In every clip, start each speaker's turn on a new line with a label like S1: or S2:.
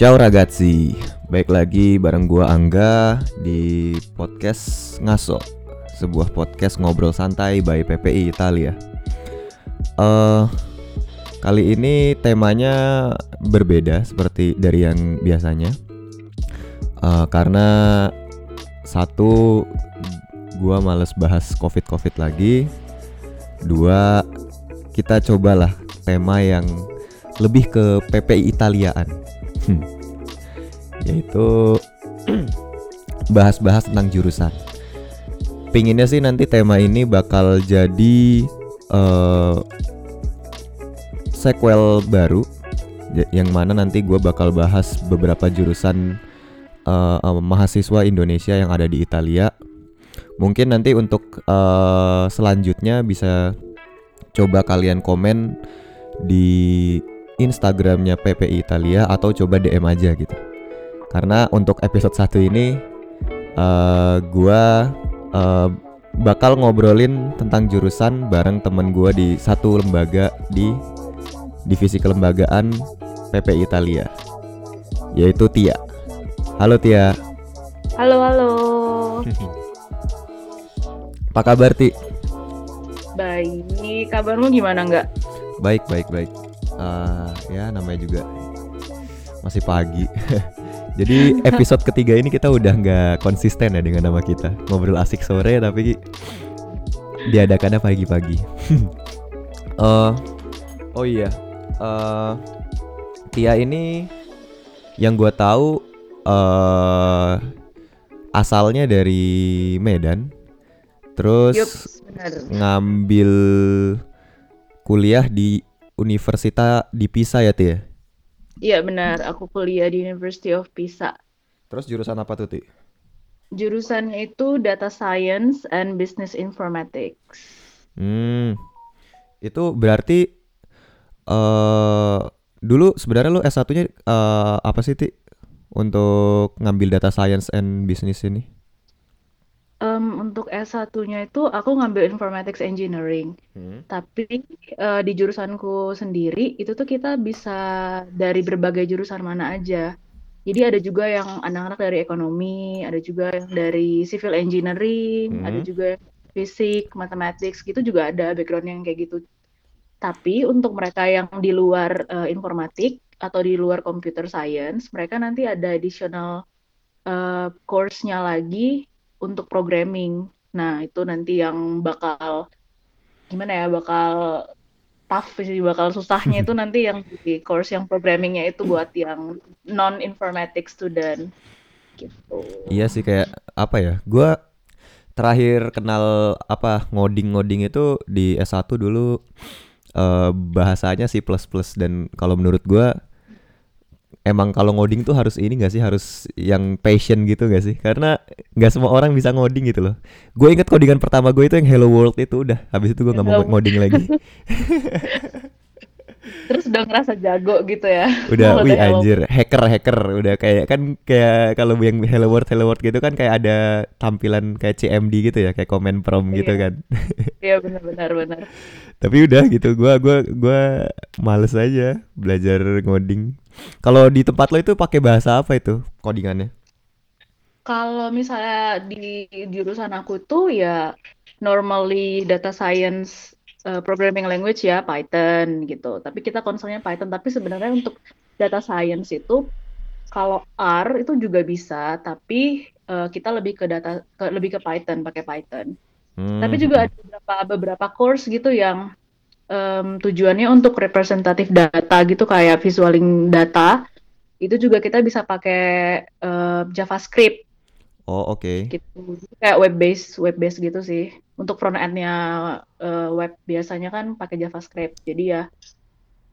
S1: Ciao ragazzi, baik lagi bareng gua Angga di podcast Ngaso, sebuah podcast ngobrol santai by PPI Italia. Eh kali ini temanya berbeda seperti dari yang biasanya, Eh karena satu gua males bahas covid covid lagi, dua kita cobalah tema yang lebih ke PPI Italiaan. Hmm. Yaitu bahas-bahas tentang jurusan. Pinginnya sih nanti tema ini bakal jadi eh sequel baru ja- yang mana nanti gue bakal bahas beberapa jurusan eh, eh, mahasiswa Indonesia yang ada di Italia. Mungkin nanti untuk eh, selanjutnya bisa coba kalian komen di Instagramnya PPI Italia atau coba DM aja gitu. Karena untuk episode 1 ini eh gua eh, bakal ngobrolin tentang jurusan bareng temen gua di satu lembaga di divisi kelembagaan PPI Italia yaitu Tia. Halo Tia.
S2: Halo, halo.
S1: Apa kabar Ti?
S2: Baik, kabarmu gimana nggak?
S1: Baik, baik, baik. Eh, ya namanya juga masih pagi. Jadi episode ketiga ini kita udah nggak konsisten ya dengan nama kita. Ngobrol asik sore tapi diadakannya pagi-pagi. Eh, oh iya, eh Tia ini yang gua tahu eh asalnya dari Medan, terus
S2: Yup, benar.
S1: ngambil kuliah di Universitas di Pisa ya Tia?
S2: Iya benar, aku kuliah di University of Pisa.
S1: Terus jurusan apa tuh Ti?
S2: Jurusannya itu Data Science and Business Informatics.
S1: Hmm, itu berarti eh dulu sebenarnya lu S1-nya eh, apa sih Ti? Untuk ngambil data science and business ini?
S2: Em, untuk S1-nya itu aku ngambil Informatics Engineering. Tapi eh, di jurusanku sendiri itu tuh kita bisa dari berbagai jurusan mana aja. Jadi ada juga yang anak-anak dari ekonomi, ada juga yang dari civil engineering, ada
S1: Hmm.
S2: juga yang fisik, mathematics gitu juga ada background yang kayak gitu. Tapi untuk mereka yang di luar eh, informatik atau di luar computer science, mereka nanti ada additional eh, course-nya lagi untuk programming. Nah, itu nanti yang bakal gimana ya, bakal tough sih, bakal susahnya itu nanti yang di course yang programmingnya itu buat yang non-informatic student gitu.
S1: Iya sih kayak apa ya? Gua terakhir kenal apa ngoding-ngoding itu di S1 dulu eh, bahasanya C++ dan kalau menurut gua emang kalau ngoding tuh harus ini gak sih? Harus yang passion gitu gak sih? Karena nggak semua orang bisa ngoding gitu loh. Gue inget codingan pertama gue itu yang Hello World itu udah. Habis itu gue nggak mau ngoding lagi.
S2: Terus udah ngerasa jago gitu ya.
S1: udah wih anjir. Hacker hacker. Udah kayak kan kayak kalau yang Hello World Hello World gitu kan kayak ada tampilan kayak CMD gitu ya kayak comment prompt gitu
S2: Iya.
S1: kan.
S2: Iya benar-benar benar.
S1: tapi udah gitu gua gua gua males aja belajar ngoding kalau di tempat lo itu pakai bahasa apa itu codingannya
S2: Kalau misalnya di jurusan aku tuh ya normally data science uh, programming language ya Python gitu. Tapi kita concernnya Python. Tapi sebenarnya untuk data science itu kalau R itu juga bisa, tapi uh, kita lebih ke data ke, lebih ke Python pakai Python. Tapi
S1: Hmm.
S2: juga ada beberapa beberapa course gitu yang em, tujuannya untuk representative data gitu kayak visualing data. Itu juga kita bisa pakai eh, JavaScript.
S1: Oh oke.
S2: Gitu. Jadi kayak web based web based gitu sih. Untuk front endnya eh, web biasanya kan pakai JavaScript. Jadi ya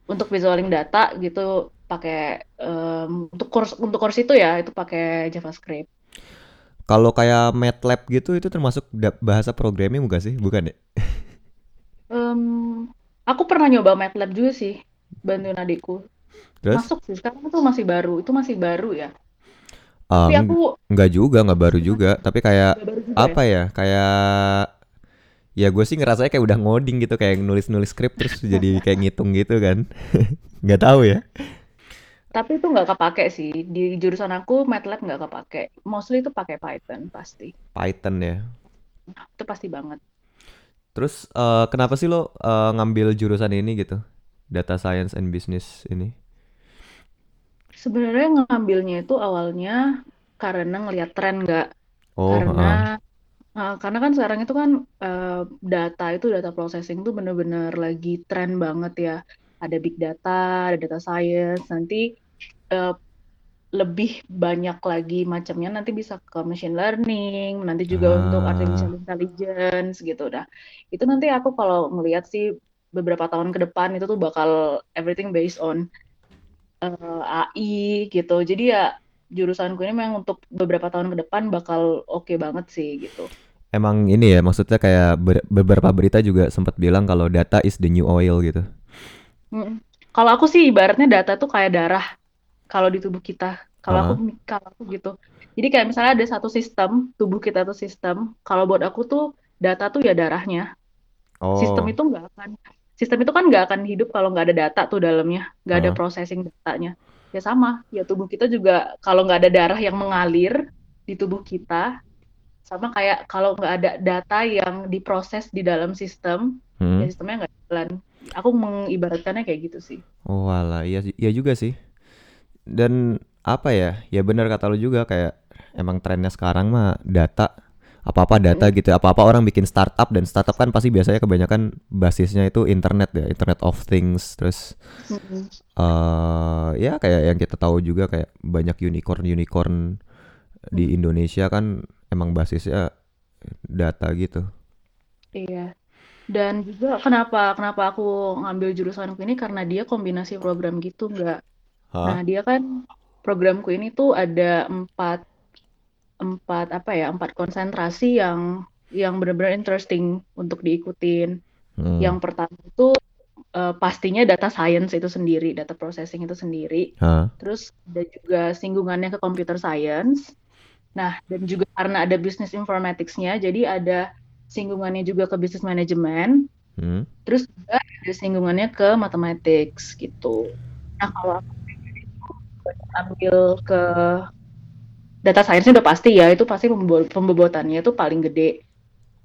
S2: untuk visualing data gitu pakai em, untuk course untuk course itu ya itu pakai JavaScript.
S1: Kalau kayak MATLAB gitu itu termasuk bahasa programming bukan sih? Bukan ya?
S2: Em, aku pernah nyoba MATLAB juga sih bantuin adikku
S1: terus
S2: masuk sih sekarang itu masih baru itu masih baru ya
S1: Ah,
S2: tapi aku
S1: nggak juga nggak baru juga tapi kayak
S2: juga ya
S1: apa ya kayak ya gue sih ngerasanya kayak udah ngoding gitu kayak nulis-nulis skrip terus jadi kayak ngitung gitu kan nggak tahu ya
S2: Tapi itu nggak kepake sih. Di jurusan aku MATLAB nggak kepake. Mostly itu pakai Python pasti.
S1: Python ya.
S2: Itu pasti banget.
S1: Terus eh, kenapa sih lo eh, ngambil jurusan ini gitu? Data Science and Business ini.
S2: Sebenarnya ngambilnya itu awalnya karena ngelihat tren nggak.
S1: Oh,
S2: Karena
S1: heeh.
S2: eh, karena kan sekarang itu kan eh, data itu data processing tuh bener-bener lagi tren banget ya. Ada big data, ada data science. Nanti eh, lebih banyak lagi macamnya nanti bisa ke machine learning, nanti juga untuk artificial
S1: Ah,
S2: intelligence gitu dah. Itu nanti aku kalau ngelihat sih beberapa tahun ke depan itu tuh bakal everything based on eh, AI gitu. Jadi ya jurusanku ini memang untuk beberapa tahun ke depan bakal oke banget sih gitu.
S1: emang ini ya maksudnya kayak ber- beberapa berita juga sempat bilang kalau data is the new oil gitu.
S2: Mm. Kalau aku sih ibaratnya data tuh kayak darah kalau di tubuh kita. Kalau aku
S1: Heeh.
S2: kalau aku gitu. Jadi kayak misalnya ada satu sistem, tubuh kita tuh sistem. Kalau buat aku tuh data tuh ya darahnya. Sistem
S1: Oh,
S2: itu nggak akan sistem itu kan nggak akan hidup kalau nggak ada data tuh dalamnya, nggak ada processing datanya. Ya sama, ya tubuh kita juga kalau nggak ada darah yang mengalir di tubuh kita, sama kayak kalau nggak ada data yang diproses di dalam sistem, ya
S1: Hmm.
S2: sistemnya nggak jalan. Aku mengibaratkannya kayak gitu sih.
S1: Oh, walah, iya sih- iya juga sih. Dan apa ya? Ya benar kata lu juga kayak emang trennya sekarang mah data apa-apa data
S2: Mm,
S1: gitu. Apa-apa orang bikin startup dan startup kan pasti biasanya kebanyakan basisnya itu internet ya, Internet of Things. Terus eh ya kayak yang kita tahu juga kayak banyak unicorn-unicorn di
S2: mm.
S1: Indonesia kan emang basisnya data gitu.
S2: Iya. Dan juga kenapa kenapa aku ngambil jurusanku ini karena dia kombinasi program gitu nggak. Nah dia kan programku ini tuh ada empat empat apa ya empat konsentrasi yang yang benar-benar interesting untuk diikutin. Yang
S1: Hmm.
S2: pertama itu eh, pastinya data science itu sendiri, data processing itu sendiri.
S1: Hah?
S2: Terus ada juga singgungannya ke computer science. Nah, dan juga karena ada business informatics-nya, jadi ada singgungannya juga ke business management.
S1: Hmm.
S2: Terus juga ada singgungannya ke mathematics gitu. Nah, kalau aku ambil ke data science-nya udah pasti ya, itu pasti pembo- pembobotannya itu paling gede.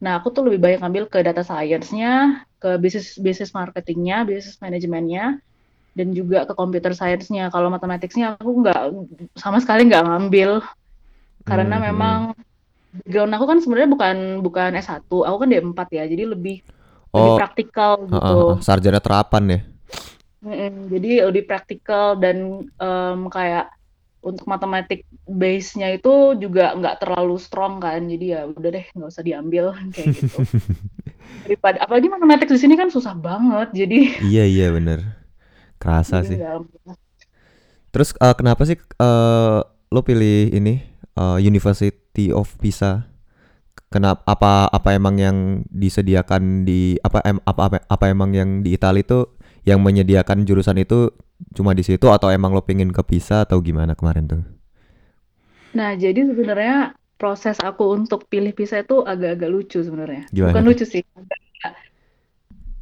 S2: Nah, aku tuh lebih banyak ambil ke data science-nya, ke business business marketing-nya, business manajemennya, dan juga ke computer science-nya. Kalau mathematics-nya aku nggak sama sekali nggak ngambil karena
S1: Hmm. hmm.
S2: memang background aku kan sebenarnya bukan bukan S1, aku kan D4 ya, jadi lebih lebih
S1: Oh,
S2: praktikal
S1: heeh, heeh.
S2: gitu.
S1: Sarjana terapan ya.
S2: Mm-mm, jadi lebih praktikal dan em, kayak untuk matematik base-nya itu juga nggak terlalu strong kan, jadi ya udah deh nggak usah diambil kayak gitu. Daripada apalagi matematik di sini kan susah banget, jadi
S1: Iya iya bener. Kerasa
S2: jadi
S1: sih.
S2: nggak.
S1: Terus eh, kenapa sih eh lo pilih ini eh, University of Pisa? Kenapa apa apa emang yang disediakan di apa em, apa apa, apa emang yang di Italia itu yang menyediakan jurusan itu cuma di situ atau emang lo pengen ke Pisa atau gimana kemarin tuh?
S2: Nah, jadi sebenarnya proses aku untuk pilih PISA itu agak-agak lucu sebenarnya. Bukan lucu sih,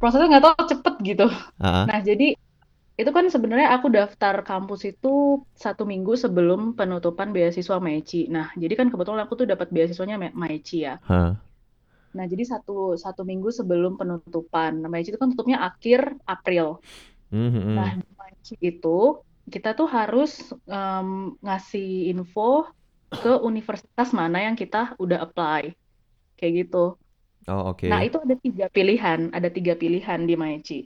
S2: prosesnya nggak tahu cepet gitu.
S1: Ah.
S2: Nah, jadi itu kan sebenarnya aku daftar kampus itu satu minggu sebelum penutupan beasiswa Maici. Nah, jadi kan kebetulan aku tuh dapat beasiswanya Maici ya.
S1: Hah.
S2: Nah, jadi satu satu minggu sebelum penutupan. Nah, Maici itu kan tutupnya akhir April.
S1: Hmm, hmm, hmm.
S2: Nah, itu kita tuh harus em, ngasih info ke universitas mana yang kita udah apply. Kayak gitu.
S1: Oh
S2: Nah,
S1: oke.
S2: itu ada tiga pilihan, ada tiga pilihan di Maici.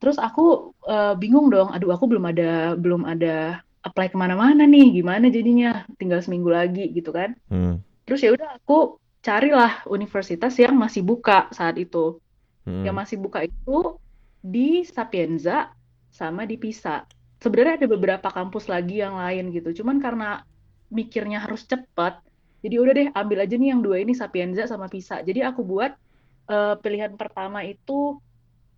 S2: Terus aku eh, bingung dong, aduh aku belum ada belum ada apply ke mana-mana nih, gimana jadinya? Tinggal seminggu lagi gitu kan?
S1: Hmm,
S2: Terus ya udah aku carilah universitas yang masih buka saat itu. Yang
S1: hmm.
S2: masih buka itu di Sapienza sama di Pisa. Sebenarnya ada beberapa kampus lagi yang lain gitu, cuman karena mikirnya harus cepat, jadi udah deh ambil aja nih yang dua ini Sapienza sama Pisa. Jadi aku buat eh, pilihan pertama itu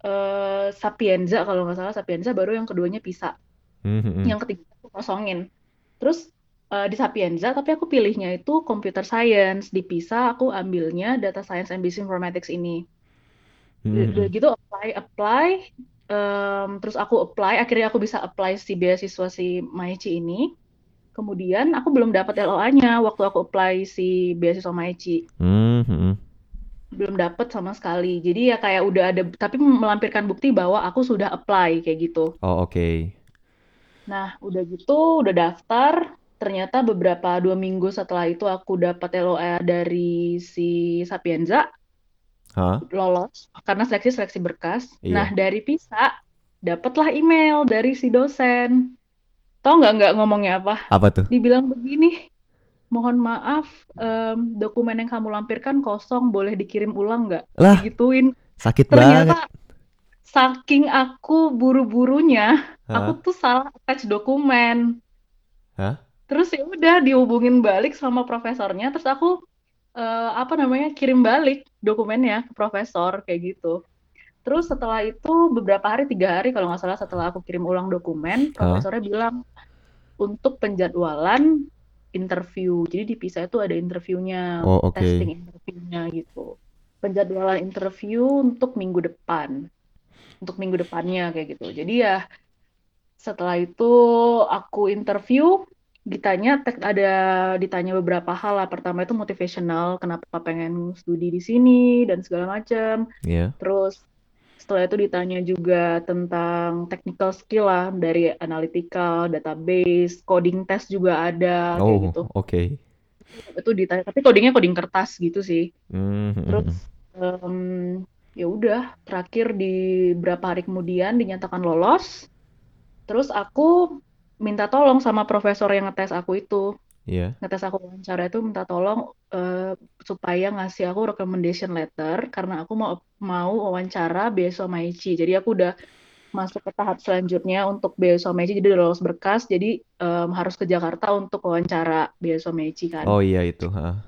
S2: eh, Sapienza kalau nggak salah Sapienza baru yang keduanya Pisa
S1: Hmm, hmm, hmm.
S2: yang ketiga aku kosongin terus eh, di Sapienza tapi aku pilihnya itu computer science di Pisa aku ambilnya data science and business informatics ini
S1: Hmm,
S2: udah
S1: hmm,
S2: gitu apply apply Em, terus aku apply, akhirnya aku bisa apply si beasiswa si Maici ini. Kemudian aku belum dapat LOA-nya waktu aku apply si beasiswa Maici.
S1: Hmm.
S2: Belum dapat sama sekali. Jadi ya kayak udah ada, tapi melampirkan bukti bahwa aku sudah apply kayak gitu.
S1: Oh, oke.
S2: Nah, udah gitu, udah daftar. Ternyata beberapa dua minggu setelah itu aku dapat LOA dari si Sapienza,
S1: Hah?
S2: lolos karena seleksi-seleksi berkas. Nah,
S1: Iya.
S2: dari PISA dapatlah email dari si dosen. Tahu nggak nggak ngomongnya apa?
S1: Apa tuh?
S2: Dibilang begini, mohon maaf, em, dokumen yang kamu lampirkan kosong, boleh dikirim ulang nggak?
S1: Lah,
S2: Digituin.
S1: sakit banget.
S2: Ternyata saking aku buru-burunya, aku tuh salah attach dokumen.
S1: Hah?
S2: Terus ya udah dihubungin balik sama profesornya, terus aku eh, apa namanya kirim balik dokumennya ke profesor kayak gitu. Terus setelah itu beberapa hari, tiga hari kalau nggak salah setelah aku kirim ulang dokumen, profesornya bilang untuk penjadwalan interview. Jadi di PISA itu ada interviewnya,
S1: Oh, oke.
S2: testing interviewnya gitu. Penjadwalan interview untuk minggu depan, untuk minggu depannya kayak gitu. Jadi ya setelah itu aku interview, ditanya ada ditanya beberapa hal lah. Pertama itu motivational, kenapa pengen studi di sini dan segala macam.
S1: Iya.
S2: Terus setelah itu ditanya juga tentang technical skill lah dari analytical, database, coding test juga ada kayak
S1: Oh,
S2: gitu.
S1: oke.
S2: Itu ditanya, tapi codingnya coding kertas gitu sih.
S1: Hmm, hmm,
S2: Terus em, ya udah, terakhir di berapa hari kemudian dinyatakan lolos. Terus aku minta tolong sama profesor yang ngetes aku itu.
S1: Iya.
S2: Ngetes aku wawancara itu minta tolong eh, supaya ngasih aku recommendation letter karena aku mau mau wawancara beasiswa Maici. Jadi aku udah masuk ke tahap selanjutnya untuk beasiswa Maici. Jadi udah lolos berkas. Jadi em, harus ke Jakarta untuk wawancara beasiswa Maici kan.
S1: Oh iya itu. Hah.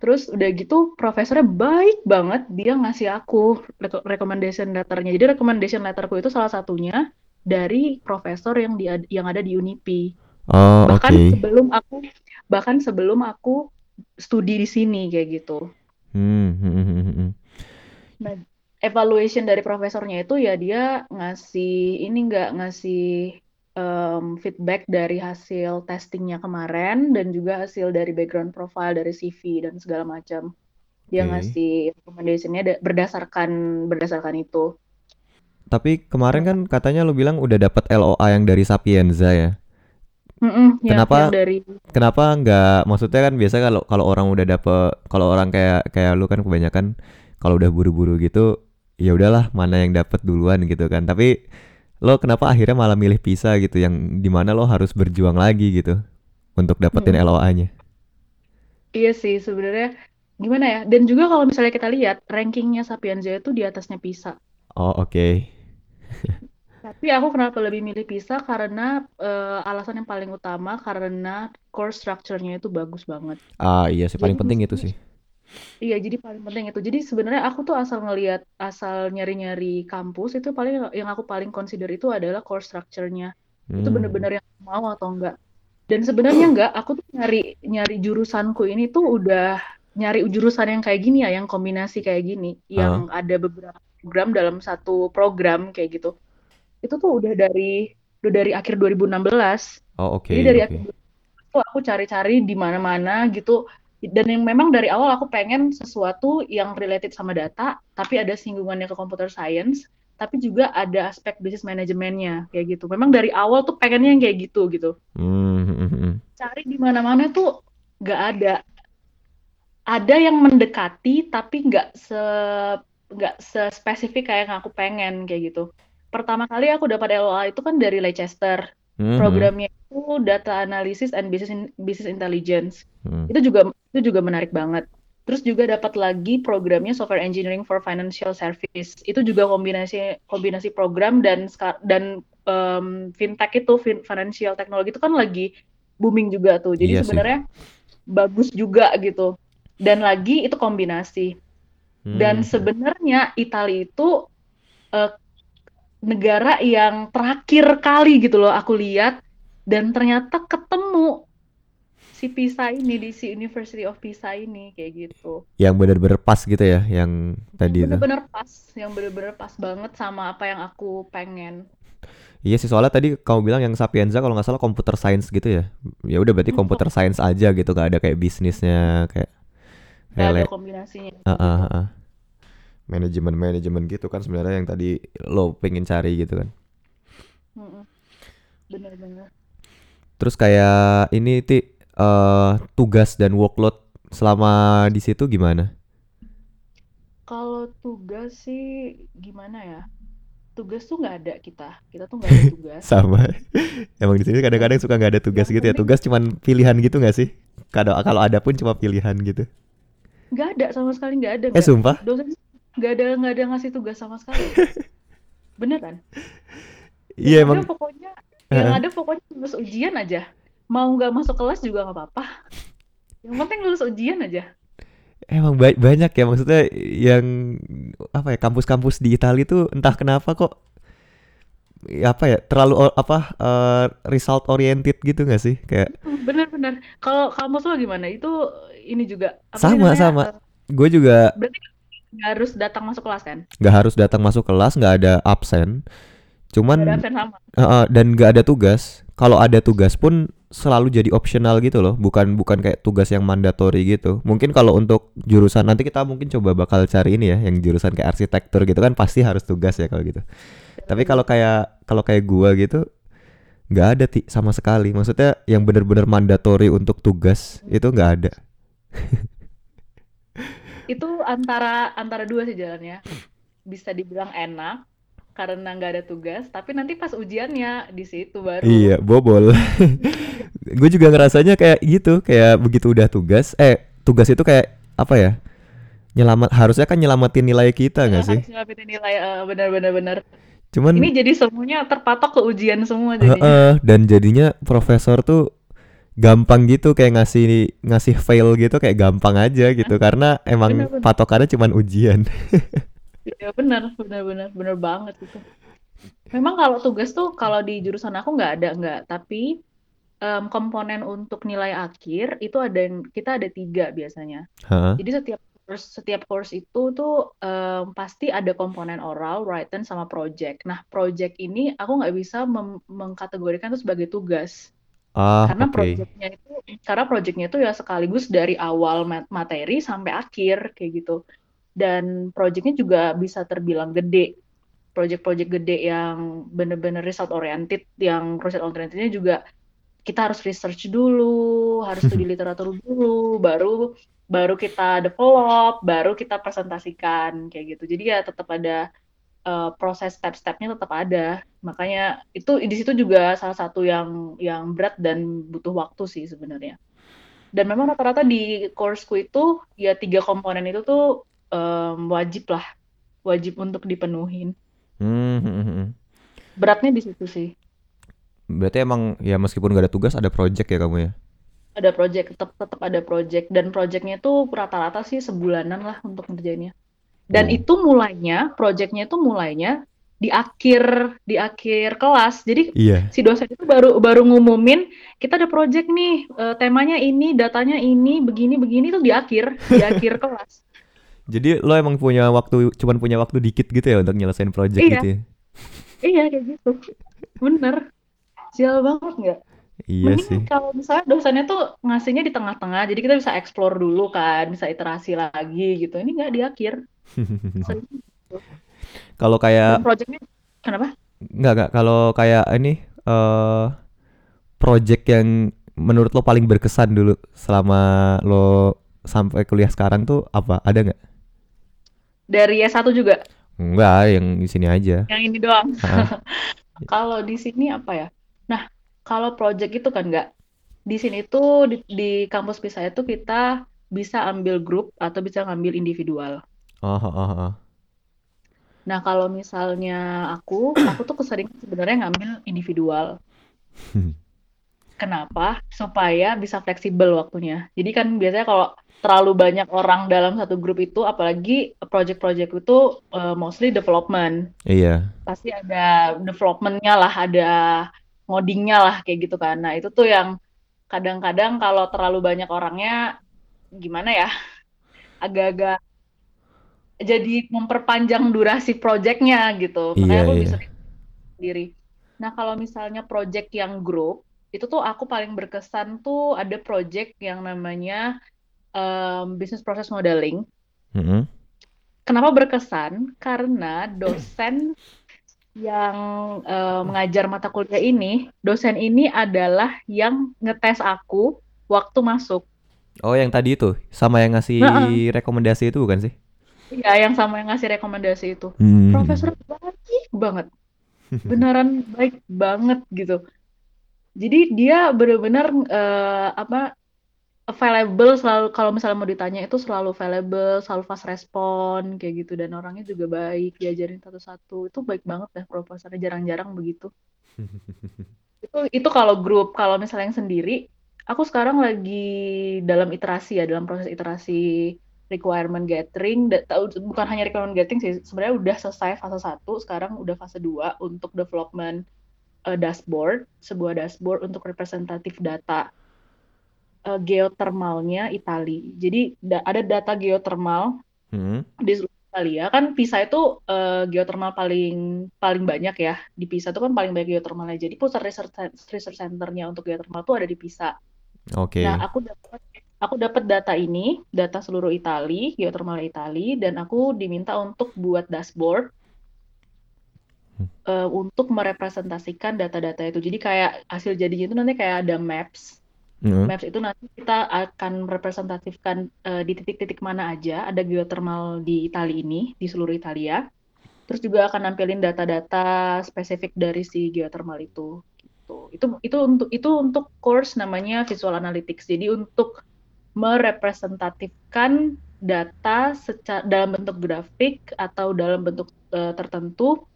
S2: Terus udah gitu profesornya baik banget dia ngasih aku recommendation letternya. Jadi recommendation letterku itu salah satunya dari profesor yang di yang ada di Unipi.
S1: Oh,
S2: Bahkan
S1: oke.
S2: sebelum aku bahkan sebelum aku studi di sini kayak gitu.
S1: Hmm, hmm, hmm, hmm.
S2: Nah, evaluation dari profesornya itu ya dia ngasih ini nggak ngasih em, feedback dari hasil testingnya kemarin dan juga hasil dari background profile dari CV dan segala macam. Dia
S1: Oke.
S2: ngasih recommendationnya da- berdasarkan berdasarkan itu.
S1: Tapi kemarin kan katanya lu bilang udah dapat LOA yang dari Sapienza ya.
S2: Mm-mm, ya,
S1: Kenapa
S2: yang dari
S1: kenapa nggak maksudnya kan biasa kalau kalau orang udah dapet kalau orang kayak kayak lu kan kebanyakan kalau udah buru-buru gitu ya udahlah mana yang dapat duluan gitu kan. Tapi lo kenapa akhirnya malah milih PISA gitu yang di mana lo harus berjuang lagi gitu untuk dapetin
S2: Mm-mm.
S1: LOA-nya.
S2: Iya sih sebenarnya gimana ya? Dan juga kalau misalnya kita lihat rankingnya Sapienza itu di atasnya PISA.
S1: Oh, oke.
S2: Tapi aku kenapa lebih milih PISA karena eh, alasan yang paling utama karena core structure-nya itu bagus banget.
S1: Ah, iya sih
S2: Jadi
S1: paling penting itu sih.
S2: iya jadi paling penting itu. Jadi sebenarnya aku tuh asal ngelihat asal nyari-nyari kampus itu paling yang aku paling consider itu adalah core structure-nya. Itu
S1: Hmm.
S2: bener-bener yang mau atau enggak. Dan sebenarnya enggak, aku tuh nyari nyari jurusanku ini tuh udah nyari jurusan yang kayak gini ya, yang kombinasi kayak gini, yang ada beberapa program dalam satu program kayak gitu. Itu tuh udah dari udah dari akhir 2016.
S1: oh oke
S2: Jadi dari
S1: oke.
S2: akhir 2016 tuh aku cari-cari di mana-mana gitu. Dan yang memang dari awal aku pengen sesuatu yang related sama data, tapi ada singgungannya ke computer science, tapi juga ada aspek business manajemennya kayak gitu. Memang dari awal tuh pengennya yang kayak gitu gitu.
S1: Hmm, hmm, hmm, hmm.
S2: Cari di mana-mana tuh nggak ada. Ada yang mendekati tapi nggak se nggak spesifik kayak yang aku pengen kayak gitu. Pertama kali aku dapat LOA itu kan dari Leicester.
S1: Hmm,
S2: Programnya itu Data Analysis and Business In- Business Intelligence.
S1: hmm.
S2: Itu juga itu juga menarik banget. Terus juga dapat lagi programnya Software Engineering for Financial Service. Itu juga kombinasi kombinasi program dan dan em, fintech itu fin- financial technology itu kan lagi booming juga tuh. Jadi
S1: Iya
S2: sebenarnya bagus juga gitu. Dan lagi itu kombinasi. Dan
S1: Hmm.
S2: sebenarnya Italia itu eh, negara yang terakhir kali gitu loh aku lihat dan ternyata ketemu si Pisa ini di si University of Pisa ini kayak gitu.
S1: Yang bener-bener pas gitu ya, yang
S2: Yang
S1: tadi itu.
S2: bener-bener pas, yang bener-bener pas banget sama apa yang aku pengen.
S1: Iya sih soalnya tadi kamu bilang yang Sapienza kalau nggak salah computer science gitu ya. Ya udah berarti computer science aja gitu, gak ada kayak bisnisnya kayak
S2: Gak ada kombinasinya
S1: ah,
S2: kayak
S1: ah,
S2: gitu.
S1: ah. manajemen-manajemen gitu kan sebenarnya yang tadi lo pengen cari gitu kan.
S2: Mm-mm. Bener-bener.
S1: Terus kayak ini ti eh, tugas dan workload selama di situ gimana?
S2: Kalau tugas sih gimana ya? Tugas tuh nggak ada kita. Kita tuh nggak ada tugas.
S1: Sama. Emang di sini kadang-kadang suka nggak ada tugas
S2: yang
S1: gitu ya.
S2: penting
S1: Tugas cuman pilihan gitu nggak sih? Kalau kalau ada pun cuma pilihan gitu.
S2: Nggak ada sama sekali nggak ada
S1: Eh
S2: nggak.
S1: sumpah?
S2: Dosen nggak ada nggak ada ngasih tugas sama sekali. Beneran.
S1: Iya
S2: Yang ada
S1: emang.
S2: pokoknya, yang
S1: Heeh.
S2: ada pokoknya lulus ujian aja. Mau nggak masuk kelas juga nggak apa-apa. Yang penting lulus ujian aja.
S1: Emang ba- banyak ya maksudnya yang apa ya kampus-kampus di Italia tuh entah kenapa kok apa ya terlalu apa eh, result oriented gitu nggak sih kayak
S2: Bener-bener. Kalau kampus lo gimana? Itu ini juga apa
S1: sama sama
S2: eh,
S1: gue juga
S2: berarti nggak harus datang masuk kelas kan?
S1: nggak harus datang masuk kelas nggak ada absen
S2: Nggak ada
S1: cuman
S2: absen sama.
S1: eh, dan nggak ada tugas kalau ada tugas pun selalu jadi optional gitu loh bukan bukan kayak tugas yang mandatory gitu mungkin kalau untuk jurusan nanti kita mungkin coba bakal cari ini ya yang jurusan kayak arsitektur gitu kan pasti harus tugas ya kalau gitu tapi kalau kayak kalau kayak gua gitu nggak ada ti sama sekali maksudnya yang bener-bener mandatory untuk tugas itu nggak ada
S2: Itu antara antara dua sih jalannya. Bisa dibilang enak karena nggak ada tugas, tapi nanti pas ujiannya di situ baru.
S1: iya bobol gue juga ngerasanya kayak gitu kayak begitu udah tugas eh tugas itu kayak apa ya nyelamat harusnya kan nyelamatin nilai kita nggak sih
S2: harus ngelapin nilai eh, benar-benar benar.
S1: Cuman
S2: Ini jadi semuanya terpatok ke ujian semua
S1: Heeh,
S2: jadinya.
S1: dan jadinya profesor tuh gampang gitu kayak ngasih ngasih fail gitu kayak gampang aja gitu karena emang
S2: Benar-benar.
S1: patokannya cuman ujian.
S2: Ya benar, benar-benar benar banget itu. Memang kalau tugas tuh kalau di jurusan aku nggak ada nggak, tapi em, komponen untuk nilai akhir itu ada yang kita ada tiga biasanya.
S1: Hah?
S2: Jadi setiap course setiap course itu tuh em, pasti ada komponen oral, written, sama project. Nah, project ini aku nggak bisa mengkategorikan itu sebagai tugas
S1: Ah,
S2: karena
S1: oke.
S2: projectnya itu karena projectnya itu ya sekaligus dari awal mat- materi sampai akhir kayak gitu. Dan projectnya juga bisa terbilang gede. Project-project gede yang bener-bener result oriented, yang result orientednya juga kita harus research dulu, harus studi literatur dulu, baru baru kita develop, baru kita presentasikan kayak gitu. Jadi ya tetap ada eh, proses step-stepnya tetap ada. Makanya itu di situ juga salah satu yang yang berat dan butuh waktu sih sebenarnya. Dan memang rata-rata di courseku itu ya tiga komponen itu tuh em, wajib lah, wajib untuk dipenuhin.
S1: Hmm, hmm, hmm.
S2: Beratnya di situ sih.
S1: Berarti emang ya meskipun gak ada tugas ada project ya kamu ya?
S2: Ada project, tetap tetap ada project dan projectnya itu rata-rata sih sebulanan lah untuk ngerjainnya. Dan
S1: Oh.
S2: itu mulainya, projectnya itu mulainya di akhir di akhir kelas. Jadi
S1: Iya.
S2: si dosen itu baru baru ngumumin kita ada project nih, eh, temanya ini, datanya ini, begini begini tuh di akhir di akhir kelas.
S1: Jadi lo emang punya waktu cuman punya waktu dikit gitu ya untuk nyelesain project
S2: Iya.
S1: gitu ya?
S2: Iya kayak gitu. Bener. Sial banget nggak?
S1: Iya
S2: Mending
S1: sih.
S2: kalau misalnya dosennya tuh ngasihnya di tengah-tengah, jadi kita bisa explore dulu kan, bisa iterasi lagi gitu. Ini nggak di akhir.
S1: Kalau
S2: Dan
S1: kayak
S2: projectnya kenapa?
S1: nggak nggak kalau kayak ini eh project yang menurut lo paling berkesan dulu selama lo sampai kuliah sekarang tuh apa? Ada nggak?
S2: Dari S1 juga.
S1: Enggak, yang di sini aja.
S2: Yang ini doang. Kalau di sini apa ya? Kalau project itu kan nggak. Di sini tuh di, di kampus PISA itu kita bisa ambil grup atau bisa ngambil individual.
S1: Oh, oh, oh, oh.
S2: Nah, kalau misalnya aku, aku tuh keseringan sebenarnya ngambil individual. Kenapa? Supaya bisa fleksibel waktunya. Jadi kan biasanya kalau terlalu banyak orang dalam satu grup itu, apalagi project-project itu eh, mostly development.
S1: Iya.
S2: Pasti ada development-nya lah, ada ngodingnya lah kayak gitu kan. Nah, itu tuh yang kadang-kadang kalau terlalu banyak orangnya gimana ya agak-agak jadi memperpanjang durasi projectnya gitu makanya
S1: Iya,
S2: aku
S1: iya.
S2: bisa sendiri nah kalau misalnya project yang grup itu tuh aku paling berkesan tuh ada project yang namanya um, business process modeling
S1: Mm-mm.
S2: kenapa berkesan karena dosen yang eh, mengajar mata kuliah ini, dosen ini adalah yang ngetes aku waktu masuk.
S1: Oh, yang tadi itu sama yang ngasih
S2: Heeh.
S1: rekomendasi itu bukan sih?
S2: Iya, yang sama yang ngasih rekomendasi itu.
S1: Hmm.
S2: Profesor baik banget, beneran baik banget gitu. Jadi dia bener-bener eh, apa available selalu kalau misalnya mau ditanya itu selalu available, selalu fast respon kayak gitu dan orangnya juga baik, diajarin satu-satu. Itu baik banget deh profesornya jarang-jarang begitu. Itu itu kalau grup, kalau misalnya yang sendiri, aku sekarang lagi dalam iterasi ya, dalam proses iterasi requirement gathering, bukan hanya requirement gathering sih, sebenarnya udah selesai fase 1, sekarang udah fase 2 untuk development eh, dashboard, sebuah dashboard untuk representatif data eh, geothermalnya Itali. Jadi da- ada data geothermal
S1: Hmm.
S2: di seluruh Italia. Kan PISA itu eh, geothermal paling paling banyak ya. Di PISA itu kan paling banyak geothermalnya jadi pusat research research centernya untuk geothermal itu ada di PISA.
S1: Oke.
S2: nah aku dapat aku dapat data ini data seluruh Itali geothermal Itali dan aku diminta untuk buat dashboard eh, untuk merepresentasikan data-data itu. Jadi kayak hasil jadinya itu nanti kayak ada maps
S1: Mm-mm.
S2: Maps itu nanti kita akan representatifkan eh, di titik-titik mana aja ada geothermal di Italia ini, di seluruh Italia. Terus juga akan nampilin data-data spesifik dari si geothermal itu. Gitu. Itu itu untuk itu untuk course namanya Visual Analytics. Jadi untuk merepresentatifkan data secara dalam bentuk grafik atau dalam bentuk eh, tertentu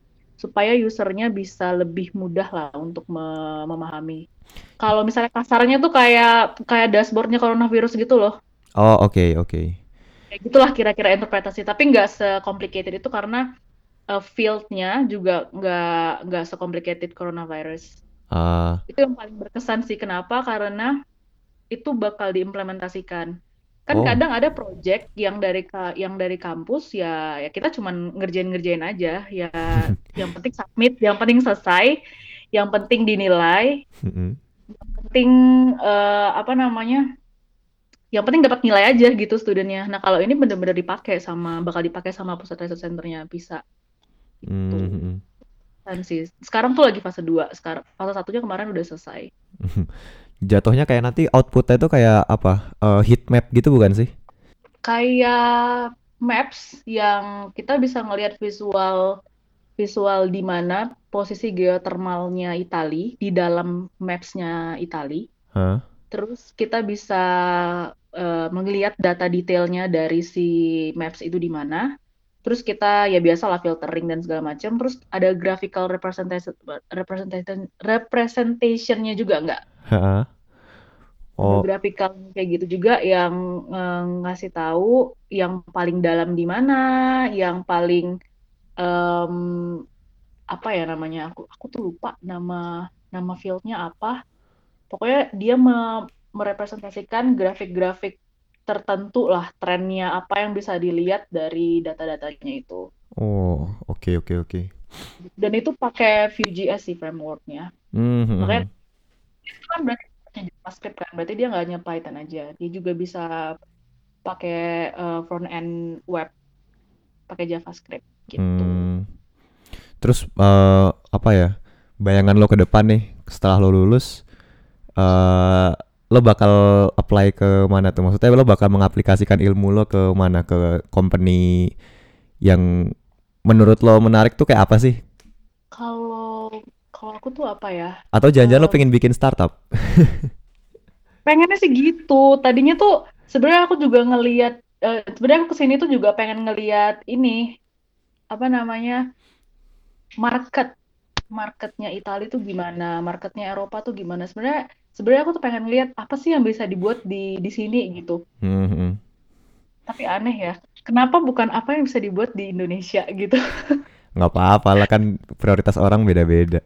S2: supaya usernya bisa lebih mudah lah untuk me- memahami. Kalau misalnya kasarnya tuh kayak kayak dashboardnya coronavirus gitu loh.
S1: Oh, oke, oke.
S2: Kayak gitulah kira-kira interpretasi. Tapi nggak se-complicated itu karena uh, field-nya juga nggak nggak se-complicated coronavirus.
S1: Ah,
S2: Itu yang paling berkesan sih. Kenapa? Karena itu bakal diimplementasikan. Kan
S1: oh.
S2: kadang ada project yang dari yang dari kampus ya ya kita cuman ngerjain-ngerjain aja. Ya yang penting submit, yang penting selesai, yang penting dinilai.
S1: Mm-mm.
S2: penting eh, apa namanya yang penting dapat nilai aja gitu studennya nah kalau ini bener-bener dipakai sama bakal dipakai sama pusat research centernya bisa gitu kan sih sekarang tuh lagi fase 2 sekarang fase satunya kemarin udah selesai
S1: Jatuhnya kayak nanti outputnya itu kayak apa? Eh, heat map gitu bukan sih?
S2: kayak maps yang kita bisa ngelihat visual visual di mana posisi geothermalnya Itali di dalam maps-nya Itali
S1: Hah?
S2: Terus kita bisa eh, melihat data detailnya dari si maps itu di mana. Terus kita ya biasalah filtering dan segala macam. Terus ada graphical representation representation representationnya juga nggak?
S1: Oh,
S2: graphical kayak gitu juga yang eh, ngasih tahu yang paling dalam di mana, yang paling em, apa ya namanya? Aku aku tuh lupa nama nama fieldnya apa. Pokoknya dia me- merepresentasikan grafik-grafik tertentu lah trennya apa yang bisa dilihat dari data-datanya itu.
S1: oh, oke, oke, oke.
S2: Dan itu pakai Vue.js sih frameworknya.
S1: Mhm.
S2: Makanya itu kan berarti JavaScript kan, berarti dia nggak hanya Python aja, dia juga bisa pakai eh, front end web pakai JavaScript gitu.
S1: Hmm. Terus eh, apa ya? Bayangan lo ke depan nih setelah lo lulus eh lo bakal apply ke mana tuh? Maksudnya lo bakal mengaplikasikan ilmu lo ke mana? Ke company yang menurut lo menarik tuh kayak apa sih?
S2: Kalau kalau aku tuh apa ya?
S1: Atau jangan-jangan lo
S2: Eh,
S1: pengen bikin startup?
S2: pengennya sih gitu. Tadinya tuh sebenarnya aku juga ngeliat eh, sebenarnya aku ke sini tuh juga pengen ngeliat ini apa namanya market marketnya Italia tuh gimana, marketnya Eropa tuh gimana. Sebenarnya sebenarnya aku tuh pengen lihat apa sih yang bisa dibuat di di sini gitu.
S1: Mhm.
S2: Tapi aneh ya, kenapa bukan apa yang bisa dibuat di Indonesia gitu?
S1: Nggak apa-apa lah kan prioritas orang beda-beda.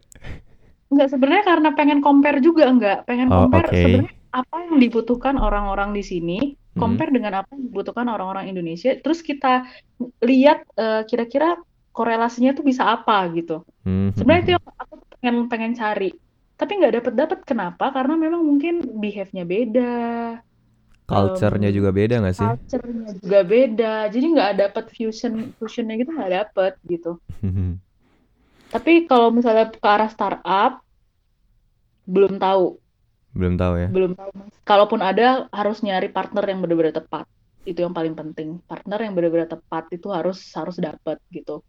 S2: Enggak sebenarnya karena pengen compare juga enggak, pengen
S1: Oh,
S2: compare
S1: oke.
S2: sebenarnya apa yang dibutuhkan orang-orang di sini
S1: Hmm.
S2: compare dengan apa yang dibutuhkan orang-orang Indonesia. Terus kita lihat eh, kira-kira korelasinya tuh bisa apa gitu.
S1: Hmm,
S2: sebenarnya itu yang aku pengen pengen cari. Tapi nggak dapet dapet kenapa? Karena memang mungkin behave-nya beda.
S1: Culture-nya
S2: em,
S1: juga beda nggak sih?
S2: culture-nya juga beda. Jadi nggak dapet fusion fusionnya gitu nggak dapet gitu. Tapi kalau misalnya ke arah startup belum tahu
S1: Belum tahu ya.
S2: belum tahu Mas. Kalaupun ada harus nyari partner yang benar-benar tepat. Itu yang paling penting. Partner yang benar-benar tepat itu harus harus dapat gitu.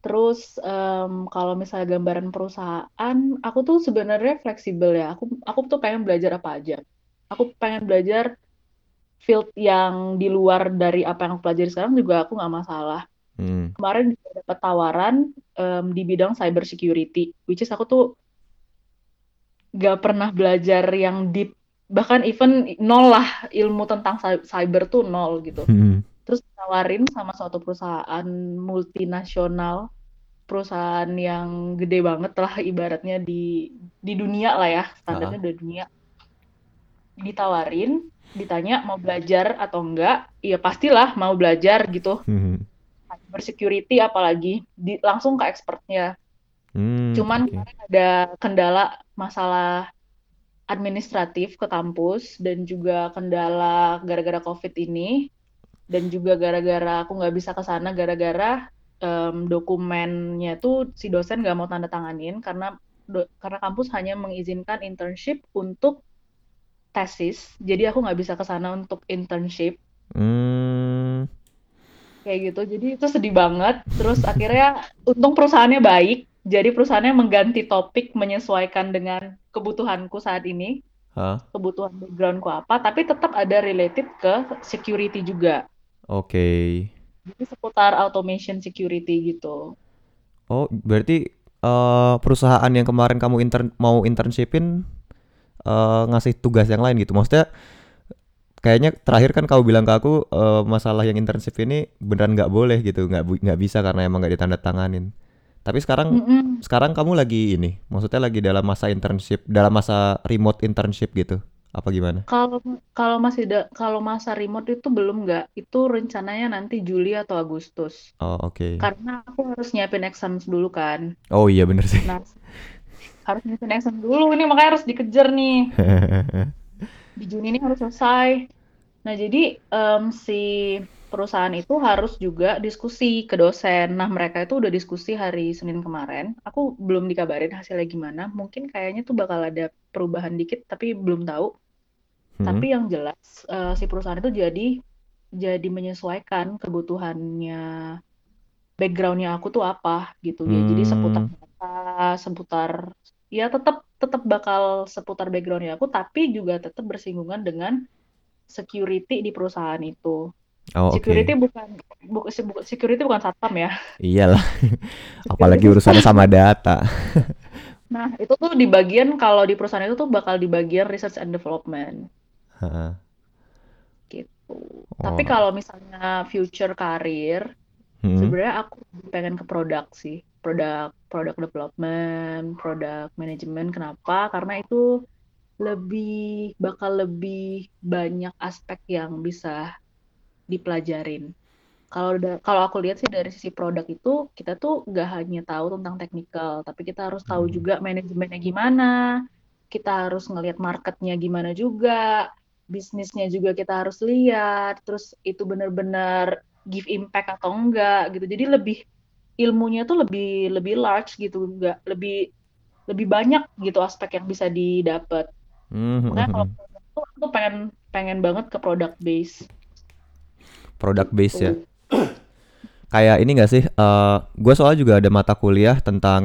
S2: Terus em, kalau misalnya gambaran perusahaan, aku tuh sebenarnya fleksibel ya. Aku aku tuh pengen belajar apa aja. Aku pengen belajar field yang di luar dari apa yang aku pelajari sekarang juga aku nggak masalah.
S1: Hmm.
S2: Kemarin juga dapat tawaran em, di bidang cyber security, which is aku tuh gak pernah belajar yang deep bahkan even nol lah ilmu tentang cy- cyber tuh nol gitu
S1: Hmm.
S2: terus ditawarin sama suatu perusahaan multinasional perusahaan yang gede banget lah ibaratnya di di dunia lah ya standarnya
S1: Ah.
S2: di dunia ditawarin ditanya mau belajar atau enggak iya pastilah mau belajar gitu
S1: Hmm.
S2: cyber security apalagi di, langsung ke expertnya
S1: Hmm,
S2: Cuman
S1: oke.
S2: kemarin ada kendala masalah administratif ke kampus dan juga kendala gara-gara COVID ini dan juga gara-gara aku nggak bisa ke sana gara-gara em, dokumennya tuh si dosen nggak mau tanda tanganin karena do- karena kampus hanya mengizinkan internship untuk tesis. Jadi aku nggak bisa ke sana untuk internship
S1: Hmm.
S2: kayak gitu. Jadi itu sedih banget. Terus akhirnya untung perusahaannya baik. Jadi perusahaannya mengganti topik menyesuaikan dengan kebutuhanku saat ini,
S1: Hah?
S2: kebutuhan backgroundku apa, tapi tetap ada related ke security juga.
S1: Oke.
S2: Jadi seputar automation security gitu.
S1: Oh, berarti eh, perusahaan yang kemarin kamu intern mau internshipin eh, ngasih tugas yang lain gitu. Maksudnya kayaknya terakhir kan kamu bilang ke aku eh, masalah yang internship ini beneran nggak boleh gitu, nggak nggak bisa karena emang nggak ditandatanganin. Tapi sekarang
S2: Mm-mm.
S1: sekarang kamu lagi ini, maksudnya lagi dalam masa internship, dalam masa remote internship gitu. Apa gimana?
S2: Kalau kalau masih da- kalau masa remote itu belum nggak, itu rencananya nanti Juli atau Agustus.
S1: Oh, oke.
S2: Karena aku harus nyiapin exam dulu kan.
S1: Oh iya bener sih.
S2: Nah, harus nyiapin exam dulu ini makanya harus dikejar nih. di Juni ini harus selesai. Nah, jadi em, si perusahaan itu harus juga diskusi ke dosen. Nah, mereka itu udah diskusi hari Senin kemarin. Aku belum dikabarin hasilnya gimana. Mungkin kayaknya tuh bakal ada perubahan dikit, tapi belum tahu.
S1: Hmm.
S2: Tapi yang jelas eh, si perusahaan itu jadi jadi menyesuaikan kebutuhannya backgroundnya aku tuh apa gitu ya. Jadi seputar
S1: Hmm.
S2: data, seputar ya tetap tetap bakal seputar backgroundnya aku, tapi juga tetap bersinggungan dengan security di perusahaan itu.
S1: Oh.
S2: Security bukan bu- se- bu- security bukan satpam ya.
S1: Iyalah, apalagi urusannya sama data.
S2: Nah, itu tuh di bagian kalau di perusahaan itu tuh bakal di bagian research and development
S1: Heeh.
S2: gitu. Tapi
S1: Oh.
S2: kalau misalnya future karir,
S1: Hmm.
S2: sebenarnya aku pengen ke produk sih. Produk product development, product management. Kenapa? Karena itu lebih bakal lebih banyak aspek yang bisa dipelajarin. Kalau kalau aku lihat sih dari sisi produk itu kita tuh nggak hanya tahu tentang technical, tapi kita harus tahu
S1: Hmm.
S2: juga manajemennya gimana, kita harus ngelihat marketnya gimana juga, bisnisnya juga kita harus lihat, terus itu benar-benar give impact atau enggak gitu. Jadi lebih ilmunya tuh lebih lebih large gitu, enggak lebih lebih banyak gitu aspek yang bisa didapat.
S1: Hmm, hmm,
S2: Makanya kalau
S1: hmm.
S2: produk tuh aku pengen pengen banget ke product base
S1: Product base ya. Kayak ini gak sih? eh gue soalnya juga ada mata kuliah tentang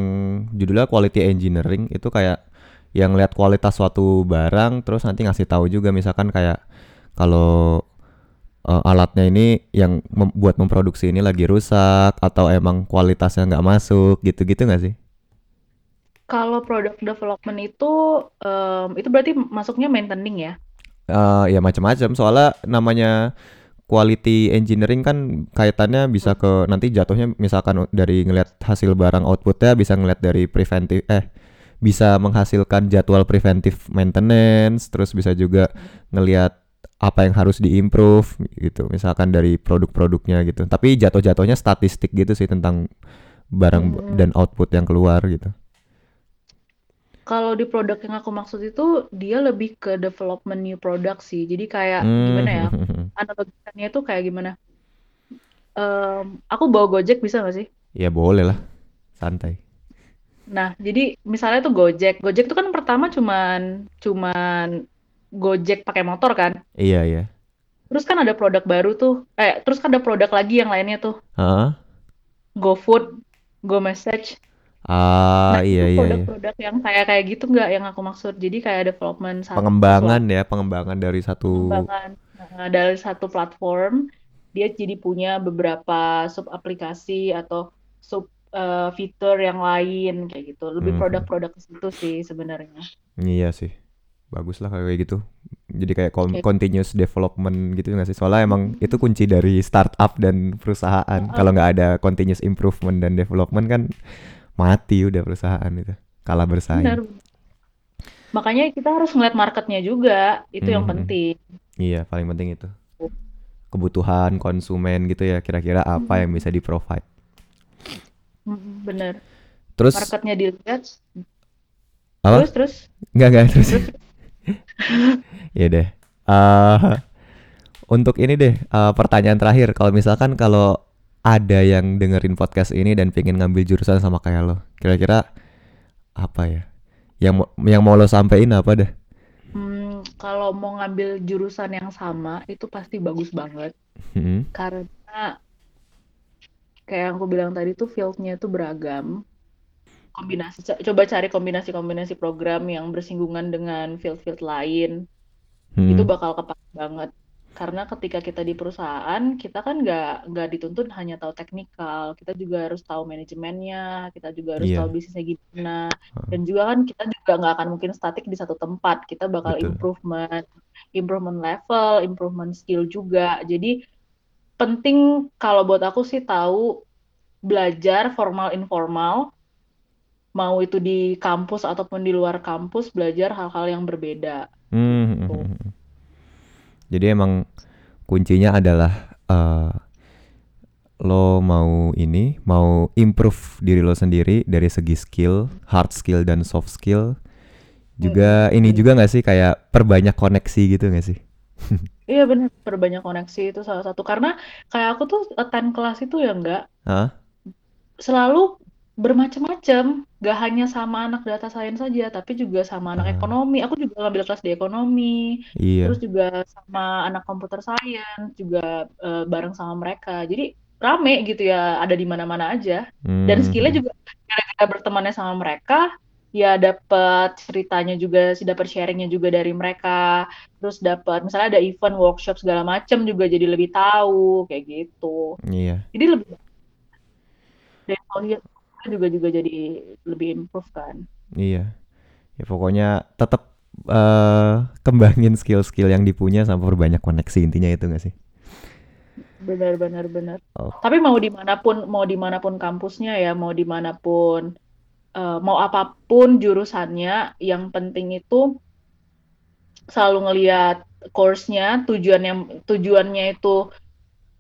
S1: judulnya quality engineering. Itu kayak yang lihat kualitas suatu barang, terus nanti ngasih tahu juga misalkan kayak kalau eh, alatnya ini yang mem- buat memproduksi ini lagi rusak atau emang kualitasnya nggak masuk gitu-gitu nggak sih?
S2: Kalau product development itu em, itu berarti masuknya maintaining ya?
S1: Eh ya macam-macam. Soalnya namanya quality engineering kan kaitannya bisa ke nanti jatuhnya misalkan dari ngelihat hasil barang outputnya bisa ngelihat dari preventif eh bisa menghasilkan jadwal preventive maintenance, terus bisa juga ngelihat apa yang harus diimprove gitu. Misalkan dari produk-produknya gitu. Tapi jatuh-jatuhnya statistik gitu sih tentang barang
S2: Hmm.
S1: dan output yang keluar gitu.
S2: Kalau di produk yang aku maksud itu dia lebih ke development new product sih. Jadi kayak gimana ya?
S1: Hmm.
S2: Analogikannya itu kayak gimana? Em, aku bawa Gojek bisa nggak sih?
S1: Ya boleh lah, santai.
S2: Nah, jadi misalnya tuh Gojek. Gojek itu kan pertama cuman cuman Gojek pakai motor kan.
S1: Iya iya.
S2: Terus kan ada produk baru tuh. Eh, terus kan ada produk lagi yang lainnya tuh.
S1: Hah?
S2: GoFood, GoMessage.
S1: Ah
S2: Nah,
S1: iya
S2: itu
S1: iya iya.
S2: produk-produk yang kayak kayak gitu nggak yang aku maksud. Jadi kayak development satu
S1: Pengembangan ya, pengembangan dari satu.
S2: pengembangan Nah, dari satu platform dia jadi punya beberapa sub aplikasi atau sub eh, fitur yang lain kayak gitu. Lebih
S1: Mhm.
S2: produk-produk ke situ sih sebenarnya.
S1: Iya sih. Bagus lah kayak gitu. Jadi kayak
S2: Kayak
S1: continuous development gitu nggak sih? Soalnya emang itu kunci dari startup dan perusahaan. Kalau nggak ada continuous improvement dan development kan mati udah perusahaan itu. Kalah bersaing.
S2: benar. Makanya kita harus ngeliat marketnya juga. Itu yang
S1: Mhm.
S2: penting.
S1: Iya, paling penting itu. Kebutuhan konsumen gitu ya, kira-kira apa yang bisa di-provide.
S2: Mm, Bener.
S1: Terus
S2: Marketnya dilihat.
S1: apa?
S2: Terus terus
S1: Nggak nggak terus.
S2: terus.
S1: Ya deh. Eh, untuk ini deh, eh, pertanyaan terakhir. Kalau misalkan kalau ada yang dengerin podcast ini dan pengen ngambil jurusan sama kayak lo, kira-kira apa ya? Yang yang mau lo sampein apa deh?
S2: Hmm, kalau mau ngambil jurusan yang sama itu pasti bagus banget
S1: Hmm.
S2: karena kayak yang aku bilang tadi tuh fieldnya itu beragam. Kombinasi, co- coba cari kombinasi-kombinasi program yang bersinggungan dengan field-field lain. Itu
S1: Hmm.
S2: bakal kepake banget. Karena ketika kita di perusahaan, kita kan nggak nggak dituntut hanya tahu teknikal, kita juga harus tahu manajemennya, kita juga harus tahu
S1: Iya.
S2: bisnisnya gimana, dan juga kan kita juga nggak akan mungkin statik di satu tempat, kita bakal
S1: Betul.
S2: improvement, improvement level, improvement skill juga. Jadi penting kalau buat aku sih tahu belajar formal informal, mau itu di kampus ataupun di luar kampus, belajar hal-hal yang berbeda.
S1: Hmm.
S2: Tuh.
S1: Jadi emang kuncinya adalah eh, lo mau ini, mau improve diri lo sendiri dari segi skill, hard skill dan soft skill. Juga ini
S2: Mm-mm.
S1: juga nggak sih kayak perbanyak koneksi gitu nggak sih?
S2: Iya benar, perbanyak koneksi itu salah satu. Karena kayak aku tuh attend kelas itu ya enggak
S1: Hah?
S2: selalu bermacam-macam, gak hanya sama anak data science saja, tapi juga sama anak
S1: Ah,
S2: ekonomi. Aku juga ngambil kelas di ekonomi, terus
S1: iya.
S2: juga sama anak computer science, juga eh, bareng sama mereka. Jadi rame gitu ya, ada di mana-mana aja. Dan skillnya
S1: Hmm.
S2: juga gara-gara bertemannya sama mereka, ya dapat ceritanya juga, sih dapat sharingnya juga dari mereka. Terus dapat misalnya ada event, workshop segala macam juga jadi lebih tahu kayak gitu.
S1: Iya.
S2: Jadi lebih dari juga juga jadi lebih improve kan.
S1: Iya. Ya pokoknya tetap eh kembangin skill-skill yang dipunya sama perbanyak koneksi intinya itu nggak sih?
S2: Benar benar benar.
S1: Oh.
S2: Tapi mau di mana pun mau di mana pun kampusnya ya, mau di mana pun eh, mau apa pun jurusannya, yang penting itu selalu ngelihat course-nya, tujuannya tujuannya itu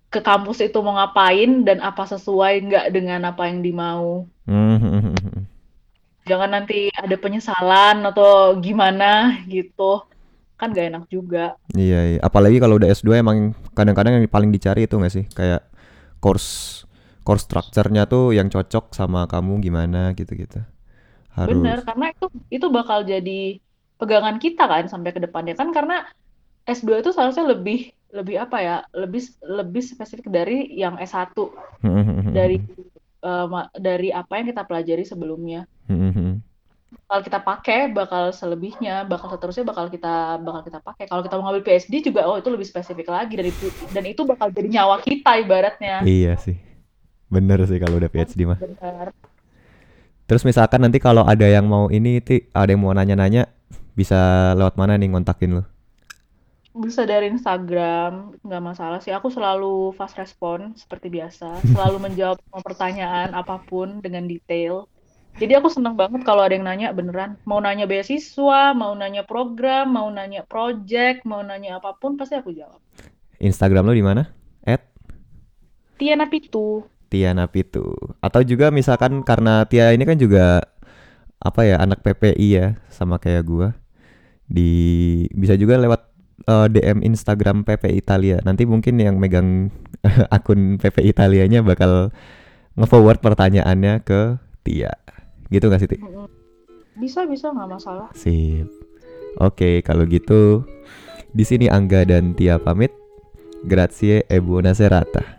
S2: ke kampus itu mau ngapain dan apa sesuai nggak dengan apa yang dimau.
S1: Hmm.
S2: Jangan nanti ada penyesalan atau gimana gitu. Kan gak enak juga.
S1: Iya, iya. Apalagi kalau udah S2 emang kadang-kadang yang paling dicari itu nggak sih? Kayak course course structure-nya tuh yang cocok sama kamu gimana gitu-gitu.
S2: Bener,
S1: Harus.
S2: karena itu itu bakal jadi pegangan kita kan sampai ke depannya kan karena S2 itu seharusnya lebih lebih apa ya? Lebih lebih spesifik dari yang S1 dari eh, ma- dari apa yang kita pelajari sebelumnya. Kalau kita pakai bakal selebihnya, bakal seterusnya bakal kita bakal kita pakai. Kalau kita mau ngambil PhD juga oh itu lebih spesifik lagi dari itu dan itu bakal jadi nyawa kita ibaratnya.
S1: Iya sih. Bener sih kalau udah PhD mah.
S2: Benar.
S1: Terus misalkan nanti kalau ada yang mau ini, Ti, ada yang mau nanya-nanya, bisa lewat mana nih ngontakin lo?
S2: Bisa dari Instagram, nggak masalah sih. Aku selalu fast respon seperti biasa, selalu menjawab semua pertanyaan apa pun dengan detail. Jadi aku seneng banget kalau ada yang nanya beneran. Mau nanya beasiswa, mau nanya program, mau nanya project, mau nanya apa pun pasti aku jawab.
S1: Instagram lo di mana? At
S2: Tiana Pitu.
S1: Tiana Pitu. Atau juga misalkan karena Tia ini kan juga apa ya anak PPI ya sama kayak gua. Di bisa juga lewat eh, DM Instagram PPI Italia. Nanti mungkin yang megang akun PPI Italianya bakal nge-forward pertanyaannya ke Tia. Gitu gak sih, Ti?
S2: Bisa bisa nggak masalah.
S1: Sip. Oke, kalau gitu di sini Angga dan Tia pamit. Grazie e buona serata.